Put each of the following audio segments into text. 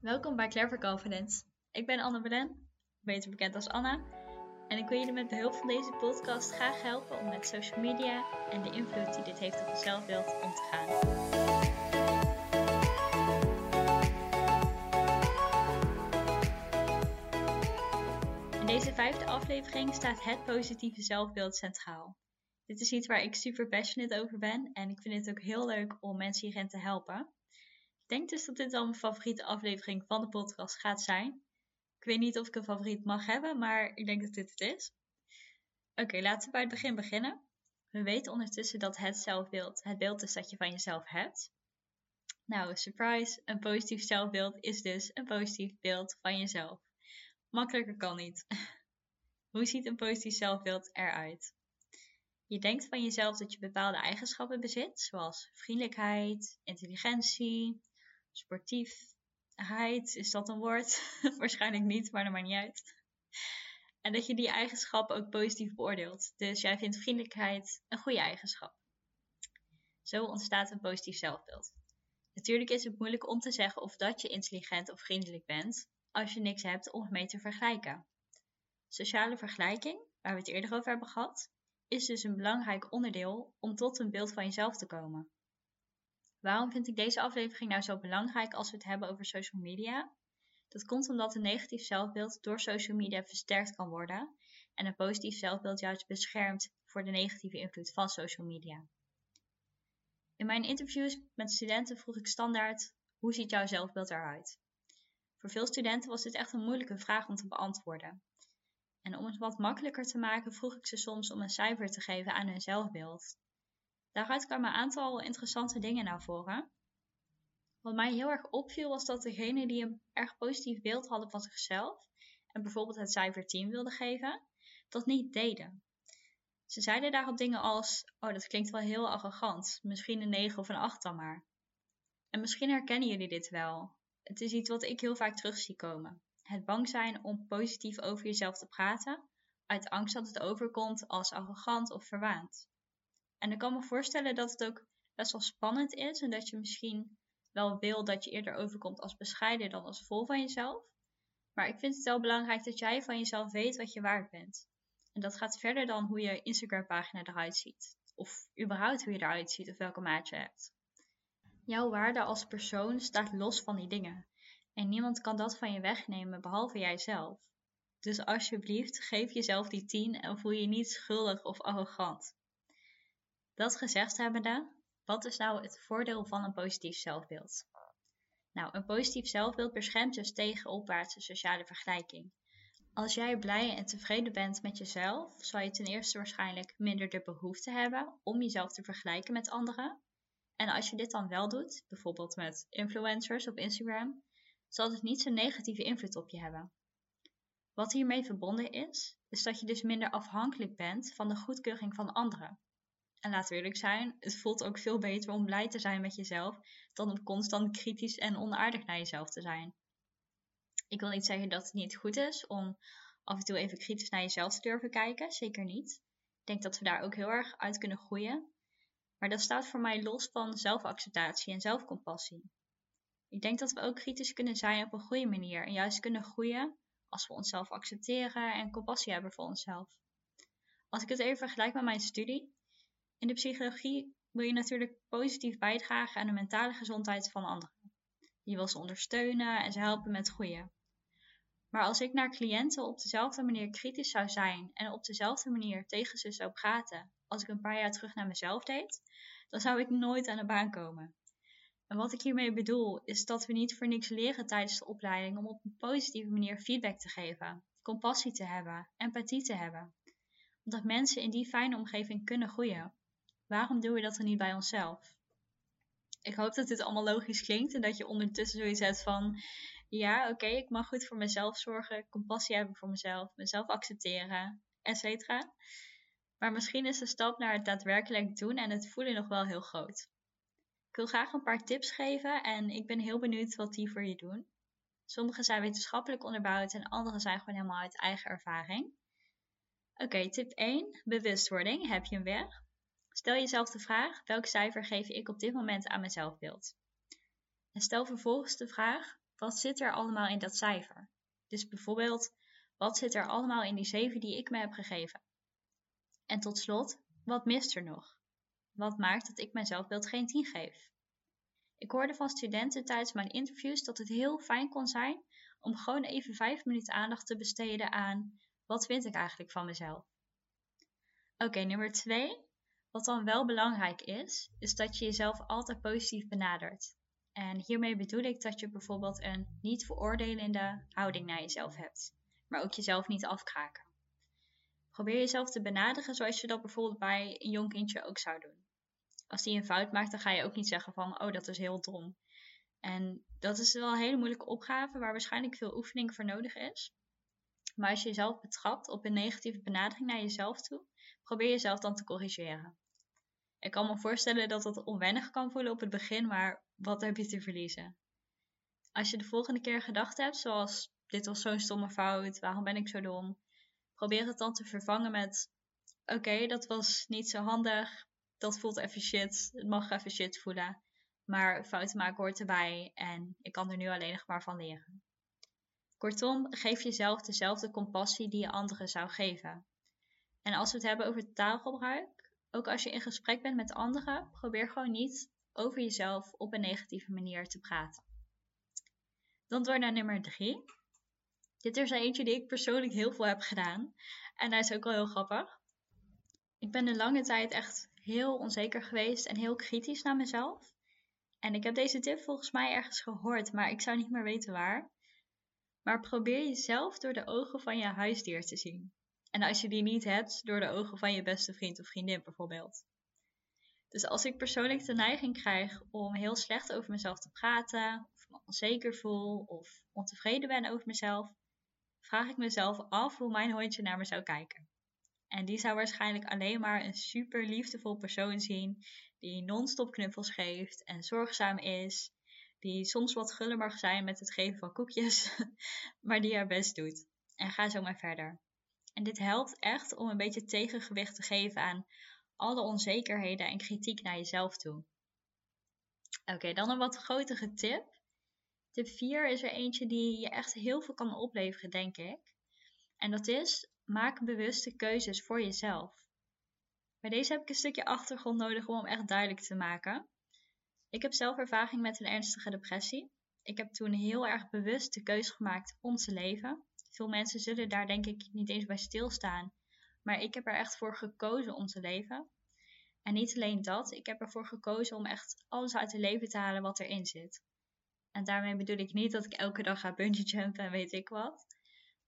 Welkom bij Clever Confidence. Ik ben Anne Belen, beter bekend als Anna. En ik wil jullie met behulp van deze podcast graag helpen om met social media en de invloed die dit heeft op je zelfbeeld om te gaan. In deze vijfde aflevering staat het positieve zelfbeeld centraal. Dit is iets waar ik super passionate over ben en ik vind het ook heel leuk om mensen hierin te helpen. Denk dus dat dit wel mijn favoriete aflevering van de podcast gaat zijn. Ik weet niet of ik een favoriet mag hebben, maar ik denk dat dit het is. Oké, laten we bij het begin beginnen. We weten ondertussen dat het zelfbeeld het beeld is dat je van jezelf hebt. Nou, surprise, een positief zelfbeeld is dus een positief beeld van jezelf. Makkelijker kan niet. Hoe ziet een positief zelfbeeld eruit? Je denkt van jezelf dat je bepaalde eigenschappen bezit, zoals vriendelijkheid, intelligentie, sportiefheid. Is dat een woord? Waarschijnlijk niet, maar dat maakt niet uit. En dat je die eigenschappen ook positief beoordeelt. Dus jij vindt vriendelijkheid een goede eigenschap. Zo ontstaat een positief zelfbeeld. Natuurlijk is het moeilijk om te zeggen of dat je intelligent of vriendelijk bent als je niks hebt om mee te vergelijken. Sociale vergelijking, waar we het eerder over hebben gehad, is dus een belangrijk onderdeel om tot een beeld van jezelf te komen. Waarom vind ik deze aflevering nou zo belangrijk als we het hebben over social media? Dat komt omdat een negatief zelfbeeld door social media versterkt kan worden en een positief zelfbeeld juist beschermt voor de negatieve invloed van social media. In mijn interviews met studenten vroeg ik standaard: hoe ziet jouw zelfbeeld eruit? Voor veel studenten was dit echt een moeilijke vraag om te beantwoorden. En om het wat makkelijker te maken vroeg ik ze soms om een cijfer te geven aan hun zelfbeeld. Daaruit kwamen een aantal interessante dingen naar voren. Wat mij heel erg opviel was dat degenen die een erg positief beeld hadden van zichzelf en bijvoorbeeld het cijfer 10 wilden geven, dat niet deden. Ze zeiden daarop dingen als: Oh, dat klinkt wel heel arrogant, misschien een 9 of een 8 dan maar. En misschien herkennen jullie dit wel. Het is iets wat ik heel vaak terug zie komen. Het bang zijn om positief over jezelf te praten, uit angst dat het overkomt als arrogant of verwaand. En ik kan me voorstellen dat het ook best wel spannend is en dat je misschien wel wil dat je eerder overkomt als bescheiden dan als vol van jezelf. Maar ik vind het wel belangrijk dat jij van jezelf weet wat je waard bent. En dat gaat verder dan hoe je Instagram-pagina eruit ziet. Of überhaupt hoe je eruit ziet of welke maat je hebt. Jouw waarde als persoon staat los van die dingen. En niemand kan dat van je wegnemen behalve jijzelf. Dus alsjeblieft, geef jezelf die 10 en voel je niet schuldig of arrogant. Dat gezegd hebbende, wat is nou het voordeel van een positief zelfbeeld? Nou, een positief zelfbeeld beschermt dus tegen opwaartse sociale vergelijking. Als jij blij en tevreden bent met jezelf, zal je ten eerste waarschijnlijk minder de behoefte hebben om jezelf te vergelijken met anderen. En als je dit dan wel doet, bijvoorbeeld met influencers op Instagram, zal het niet zo'n negatieve invloed op je hebben. Wat hiermee verbonden is, is dat je dus minder afhankelijk bent van de goedkeuring van anderen. En laten we eerlijk zijn, het voelt ook veel beter om blij te zijn met jezelf dan om constant kritisch en onaardig naar jezelf te zijn. Ik wil niet zeggen dat het niet goed is om af en toe even kritisch naar jezelf te durven kijken, zeker niet. Ik denk dat we daar ook heel erg uit kunnen groeien. Maar dat staat voor mij los van zelfacceptatie en zelfcompassie. Ik denk dat we ook kritisch kunnen zijn op een goede manier en juist kunnen groeien als we onszelf accepteren en compassie hebben voor onszelf. Als ik het even vergelijk met mijn studie, in de psychologie wil je natuurlijk positief bijdragen aan de mentale gezondheid van anderen. Je wil ze ondersteunen en ze helpen met groeien. Maar als ik naar cliënten op dezelfde manier kritisch zou zijn en op dezelfde manier tegen ze zou praten als ik een paar jaar terug naar mezelf deed, dan zou ik nooit aan de baan komen. En wat ik hiermee bedoel, is dat we niet voor niks leren tijdens de opleiding om op een positieve manier feedback te geven, compassie te hebben, empathie te hebben. Omdat mensen in die fijne omgeving kunnen groeien. Waarom doen we dat dan niet bij onszelf? Ik hoop dat dit allemaal logisch klinkt en dat je ondertussen zoiets hebt van: ja, oké, ik mag goed voor mezelf zorgen, compassie hebben voor mezelf, mezelf accepteren, etc. Maar misschien is de stap naar het daadwerkelijk doen en het voelen nog wel heel groot. Ik wil graag een paar tips geven en ik ben heel benieuwd wat die voor je doen. Sommige zijn wetenschappelijk onderbouwd en andere zijn gewoon helemaal uit eigen ervaring. Oké, tip 1. Bewustwording. Heb je hem weg? Stel jezelf de vraag: welk cijfer geef ik op dit moment aan mijn zelfbeeld? En stel vervolgens de vraag: wat zit er allemaal in dat cijfer? Dus bijvoorbeeld, wat zit er allemaal in die 7 die ik me heb gegeven? En tot slot, wat mist er nog? Wat maakt dat ik mijn zelfbeeld geen 10 geef? Ik hoorde van studenten tijdens mijn interviews dat het heel fijn kon zijn om gewoon even 5 minuten aandacht te besteden aan wat vind ik eigenlijk van mezelf. Oké, nummer 2. Wat dan wel belangrijk is, is dat je jezelf altijd positief benadert. En hiermee bedoel ik dat je bijvoorbeeld een niet veroordelende houding naar jezelf hebt, maar ook jezelf niet afkraken. Probeer jezelf te benaderen zoals je dat bijvoorbeeld bij een jong kindje ook zou doen. Als die een fout maakt, dan ga je ook niet zeggen van, oh, dat is heel dom. En dat is wel een hele moeilijke opgave waar waarschijnlijk veel oefening voor nodig is. Maar als je jezelf betrapt op een negatieve benadering naar jezelf toe, probeer jezelf dan te corrigeren. Ik kan me voorstellen dat dat onwennig kan voelen op het begin, maar wat heb je te verliezen? Als je de volgende keer gedacht hebt, zoals dit was zo'n stomme fout, waarom ben ik zo dom? Probeer het dan te vervangen met: oké, dat was niet zo handig, dat voelt even shit, het mag even shit voelen, maar fouten maken hoort erbij en ik kan er nu alleen nog maar van leren. Kortom, geef jezelf dezelfde compassie die je anderen zou geven. En als we het hebben over taalgebruik, ook als je in gesprek bent met anderen, probeer gewoon niet over jezelf op een negatieve manier te praten. Dan door naar nummer drie. Dit is eentje die ik persoonlijk heel veel heb gedaan. En hij is ook wel heel grappig. Ik ben een lange tijd echt heel onzeker geweest en heel kritisch naar mezelf. En ik heb deze tip volgens mij ergens gehoord, maar ik zou niet meer weten waar. Maar probeer jezelf door de ogen van je huisdier te zien. En als je die niet hebt, door de ogen van je beste vriend of vriendin bijvoorbeeld. Dus als ik persoonlijk de neiging krijg om heel slecht over mezelf te praten, of me onzeker voel of ontevreden ben over mezelf, vraag ik mezelf af hoe mijn hondje naar me zou kijken. En die zou waarschijnlijk alleen maar een super liefdevol persoon zien, die non-stop knuffels geeft en zorgzaam is, die soms wat guller mag zijn met het geven van koekjes, maar die haar best doet. En ga zo maar verder. En dit helpt echt om een beetje tegengewicht te geven aan alle onzekerheden en kritiek naar jezelf toe. Oké, dan een wat grotere tip. Tip 4 is er eentje die je echt heel veel kan opleveren, denk ik. En dat is, maak bewuste keuzes voor jezelf. Bij deze heb ik een stukje achtergrond nodig om hem echt duidelijk te maken. Ik heb zelf ervaring met een ernstige depressie. Ik heb toen heel erg bewust de keuze gemaakt om te leven. Veel mensen zullen daar denk ik niet eens bij stilstaan. Maar ik heb er echt voor gekozen om te leven. En niet alleen dat, ik heb ervoor gekozen om echt alles uit het leven te halen wat erin zit. En daarmee bedoel ik niet dat ik elke dag ga bungee jumpen en weet ik wat.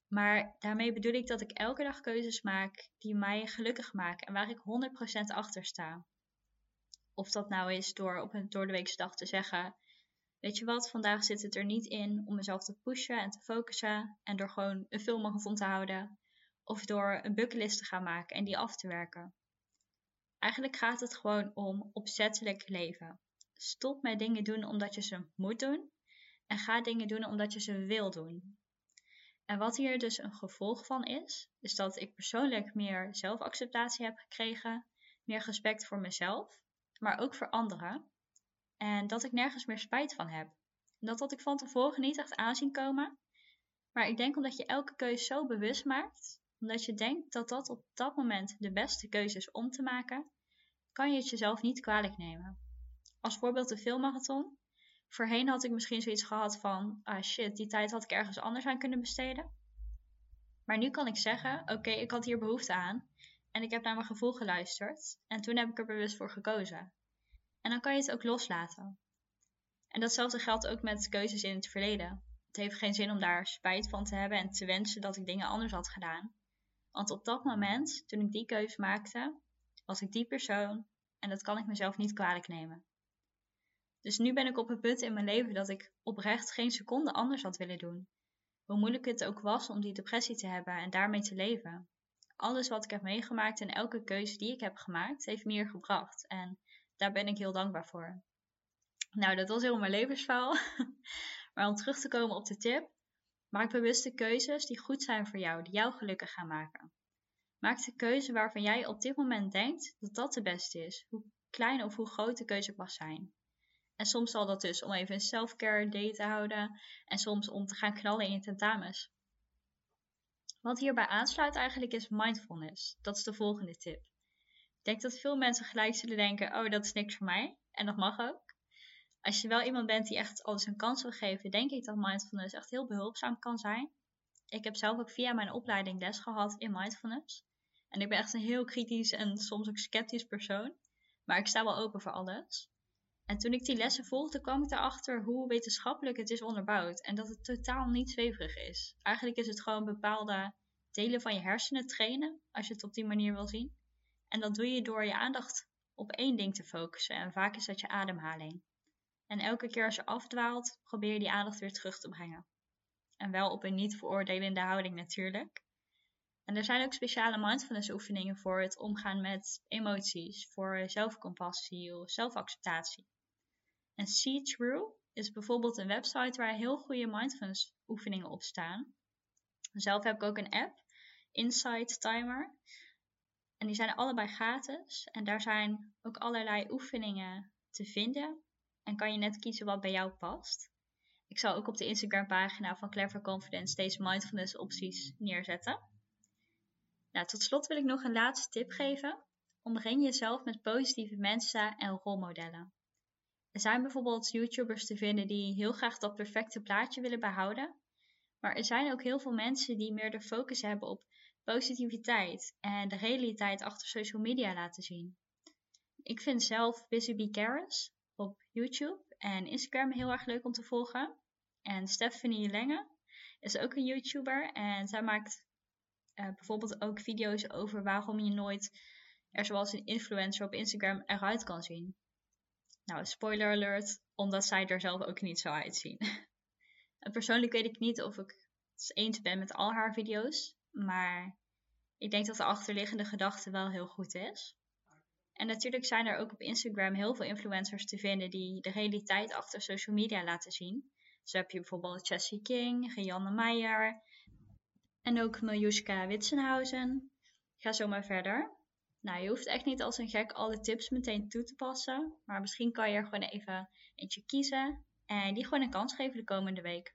Maar daarmee bedoel ik dat ik elke dag keuzes maak die mij gelukkig maken en waar ik 100% achter sta. Of dat nou is door op een doordeweekse dag te zeggen: Weet je wat, vandaag zit het er niet in om mezelf te pushen en te focussen en door gewoon een filmmarathon te houden. Of door een bucketlist te gaan maken en die af te werken. Eigenlijk gaat het gewoon om opzettelijk leven. Stop met dingen doen omdat je ze moet doen en ga dingen doen omdat je ze wil doen. En wat hier dus een gevolg van is, is dat ik persoonlijk meer zelfacceptatie heb gekregen, meer respect voor mezelf, maar ook voor anderen. En dat ik nergens meer spijt van heb. Dat had ik van tevoren niet echt aanzien komen. Maar ik denk omdat je elke keuze zo bewust maakt, omdat je denkt dat dat op dat moment de beste keuze is om te maken, kan je het jezelf niet kwalijk nemen. Als voorbeeld de filmmarathon. Voorheen had ik misschien zoiets gehad van, ah shit, die tijd had ik ergens anders aan kunnen besteden. Maar nu kan ik zeggen, oké, ik had hier behoefte aan en ik heb naar mijn gevoel geluisterd en toen heb ik er bewust voor gekozen. En dan kan je het ook loslaten. En datzelfde geldt ook met keuzes in het verleden. Het heeft geen zin om daar spijt van te hebben en te wensen dat ik dingen anders had gedaan. Want op dat moment, toen ik die keuze maakte, was ik die persoon en dat kan ik mezelf niet kwalijk nemen. Dus nu ben ik op een punt in mijn leven dat ik oprecht geen seconde anders had willen doen. Hoe moeilijk het ook was om die depressie te hebben en daarmee te leven. Alles wat ik heb meegemaakt en elke keuze die ik heb gemaakt, heeft me hier gebracht. En daar ben ik heel dankbaar voor. Nou, dat was heel mijn levensverhaal. maar om terug te komen op de tip, maak bewuste keuzes die goed zijn voor jou, die jou gelukkig gaan maken. Maak de keuze waarvan jij op dit moment denkt dat dat de beste is, hoe klein of hoe groot de keuze mag zijn. En soms zal dat dus om even een self-care day te houden en soms om te gaan knallen in je tentamens. Wat hierbij aansluit eigenlijk is mindfulness. Dat is de volgende tip. Ik denk dat veel mensen gelijk zullen denken: oh, dat is niks voor mij. En dat mag ook. Als je wel iemand bent die echt alles een kans wil geven, denk ik dat mindfulness echt heel behulpzaam kan zijn. Ik heb zelf ook via mijn opleiding les gehad in mindfulness. En ik ben echt een heel kritisch en soms ook sceptisch persoon. Maar ik sta wel open voor alles. En toen ik die lessen volgde, kwam ik erachter hoe wetenschappelijk het is onderbouwd. En dat het totaal niet zweverig is. Eigenlijk is het gewoon bepaalde delen van je hersenen trainen, als je het op die manier wil zien. En dat doe je door je aandacht op één ding te focussen. En vaak is dat je ademhaling. En elke keer als je afdwaalt, probeer je die aandacht weer terug te brengen. En wel op een niet veroordelende houding natuurlijk. En er zijn ook speciale mindfulness oefeningen voor het omgaan met emoties, voor zelfcompassie of zelfacceptatie. En See is bijvoorbeeld een website waar heel goede mindfulness oefeningen op staan. Zelf heb ik ook een app, Insight Timer. En die zijn allebei gratis. En daar zijn ook allerlei oefeningen te vinden. En kan je net kiezen wat bij jou past. Ik zal ook op de Instagram pagina van Clever Confidence deze mindfulness opties neerzetten. Nou, tot slot wil ik nog een laatste tip geven. Omring jezelf met positieve mensen en rolmodellen. Er zijn bijvoorbeeld YouTubers te vinden die heel graag dat perfecte plaatje willen behouden. Maar er zijn ook heel veel mensen die meer de focus hebben op positiviteit en de realiteit achter social media laten zien. Ik vind zelf Busy Bee op YouTube en Instagram heel erg leuk om te volgen. En Stephanie Lenge is ook een YouTuber en zij maakt uh, bijvoorbeeld ook video's over waarom je nooit er zoals een influencer op Instagram eruit kan zien. Nou, spoiler alert, omdat zij er zelf ook niet zo uitzien. en persoonlijk weet ik niet of ik het eens ben met al haar video's, maar ik denk dat de achterliggende gedachte wel heel goed is. En natuurlijk zijn er ook op Instagram heel veel influencers te vinden die de realiteit achter social media laten zien. Zo heb je bijvoorbeeld Jessie King, Rianne Meijer en ook Miljuska Witsenhausen. Ga zo maar verder. Nou, je hoeft echt niet als een gek alle tips meteen toe te passen. Maar misschien kan je er gewoon even eentje kiezen en die gewoon een kans geven de komende week.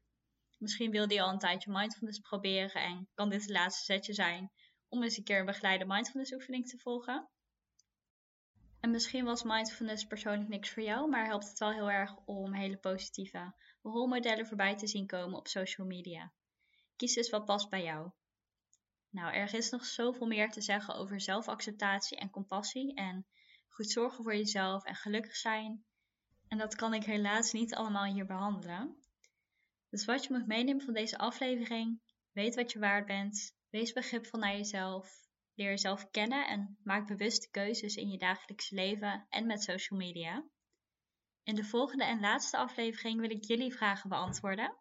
Misschien wilde je al een tijdje mindfulness proberen en kan dit het laatste setje zijn om eens een keer een begeleide mindfulness oefening te volgen. En misschien was mindfulness persoonlijk niks voor jou, maar helpt het wel heel erg om hele positieve rolmodellen voorbij te zien komen op social media. Kies dus wat past bij jou. Nou, er is nog zoveel meer te zeggen over zelfacceptatie en compassie en goed zorgen voor jezelf en gelukkig zijn. En dat kan ik helaas niet allemaal hier behandelen. Dus wat je moet meenemen van deze aflevering, weet wat je waard bent, wees begripvol naar jezelf, leer jezelf kennen en maak bewuste keuzes in je dagelijkse leven en met social media. In de volgende en laatste aflevering wil ik jullie vragen beantwoorden.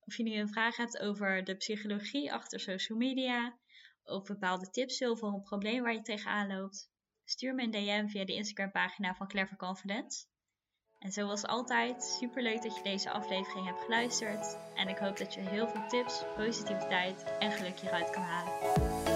Of je nu een vraag hebt over de psychologie achter social media, of bepaalde tips wil voor een probleem waar je tegenaan loopt, stuur me een DM via de Instagram pagina van Clever Confidence. En zoals altijd, super leuk dat je deze aflevering hebt geluisterd. En ik hoop dat je heel veel tips, positiviteit en geluk hieruit kan halen.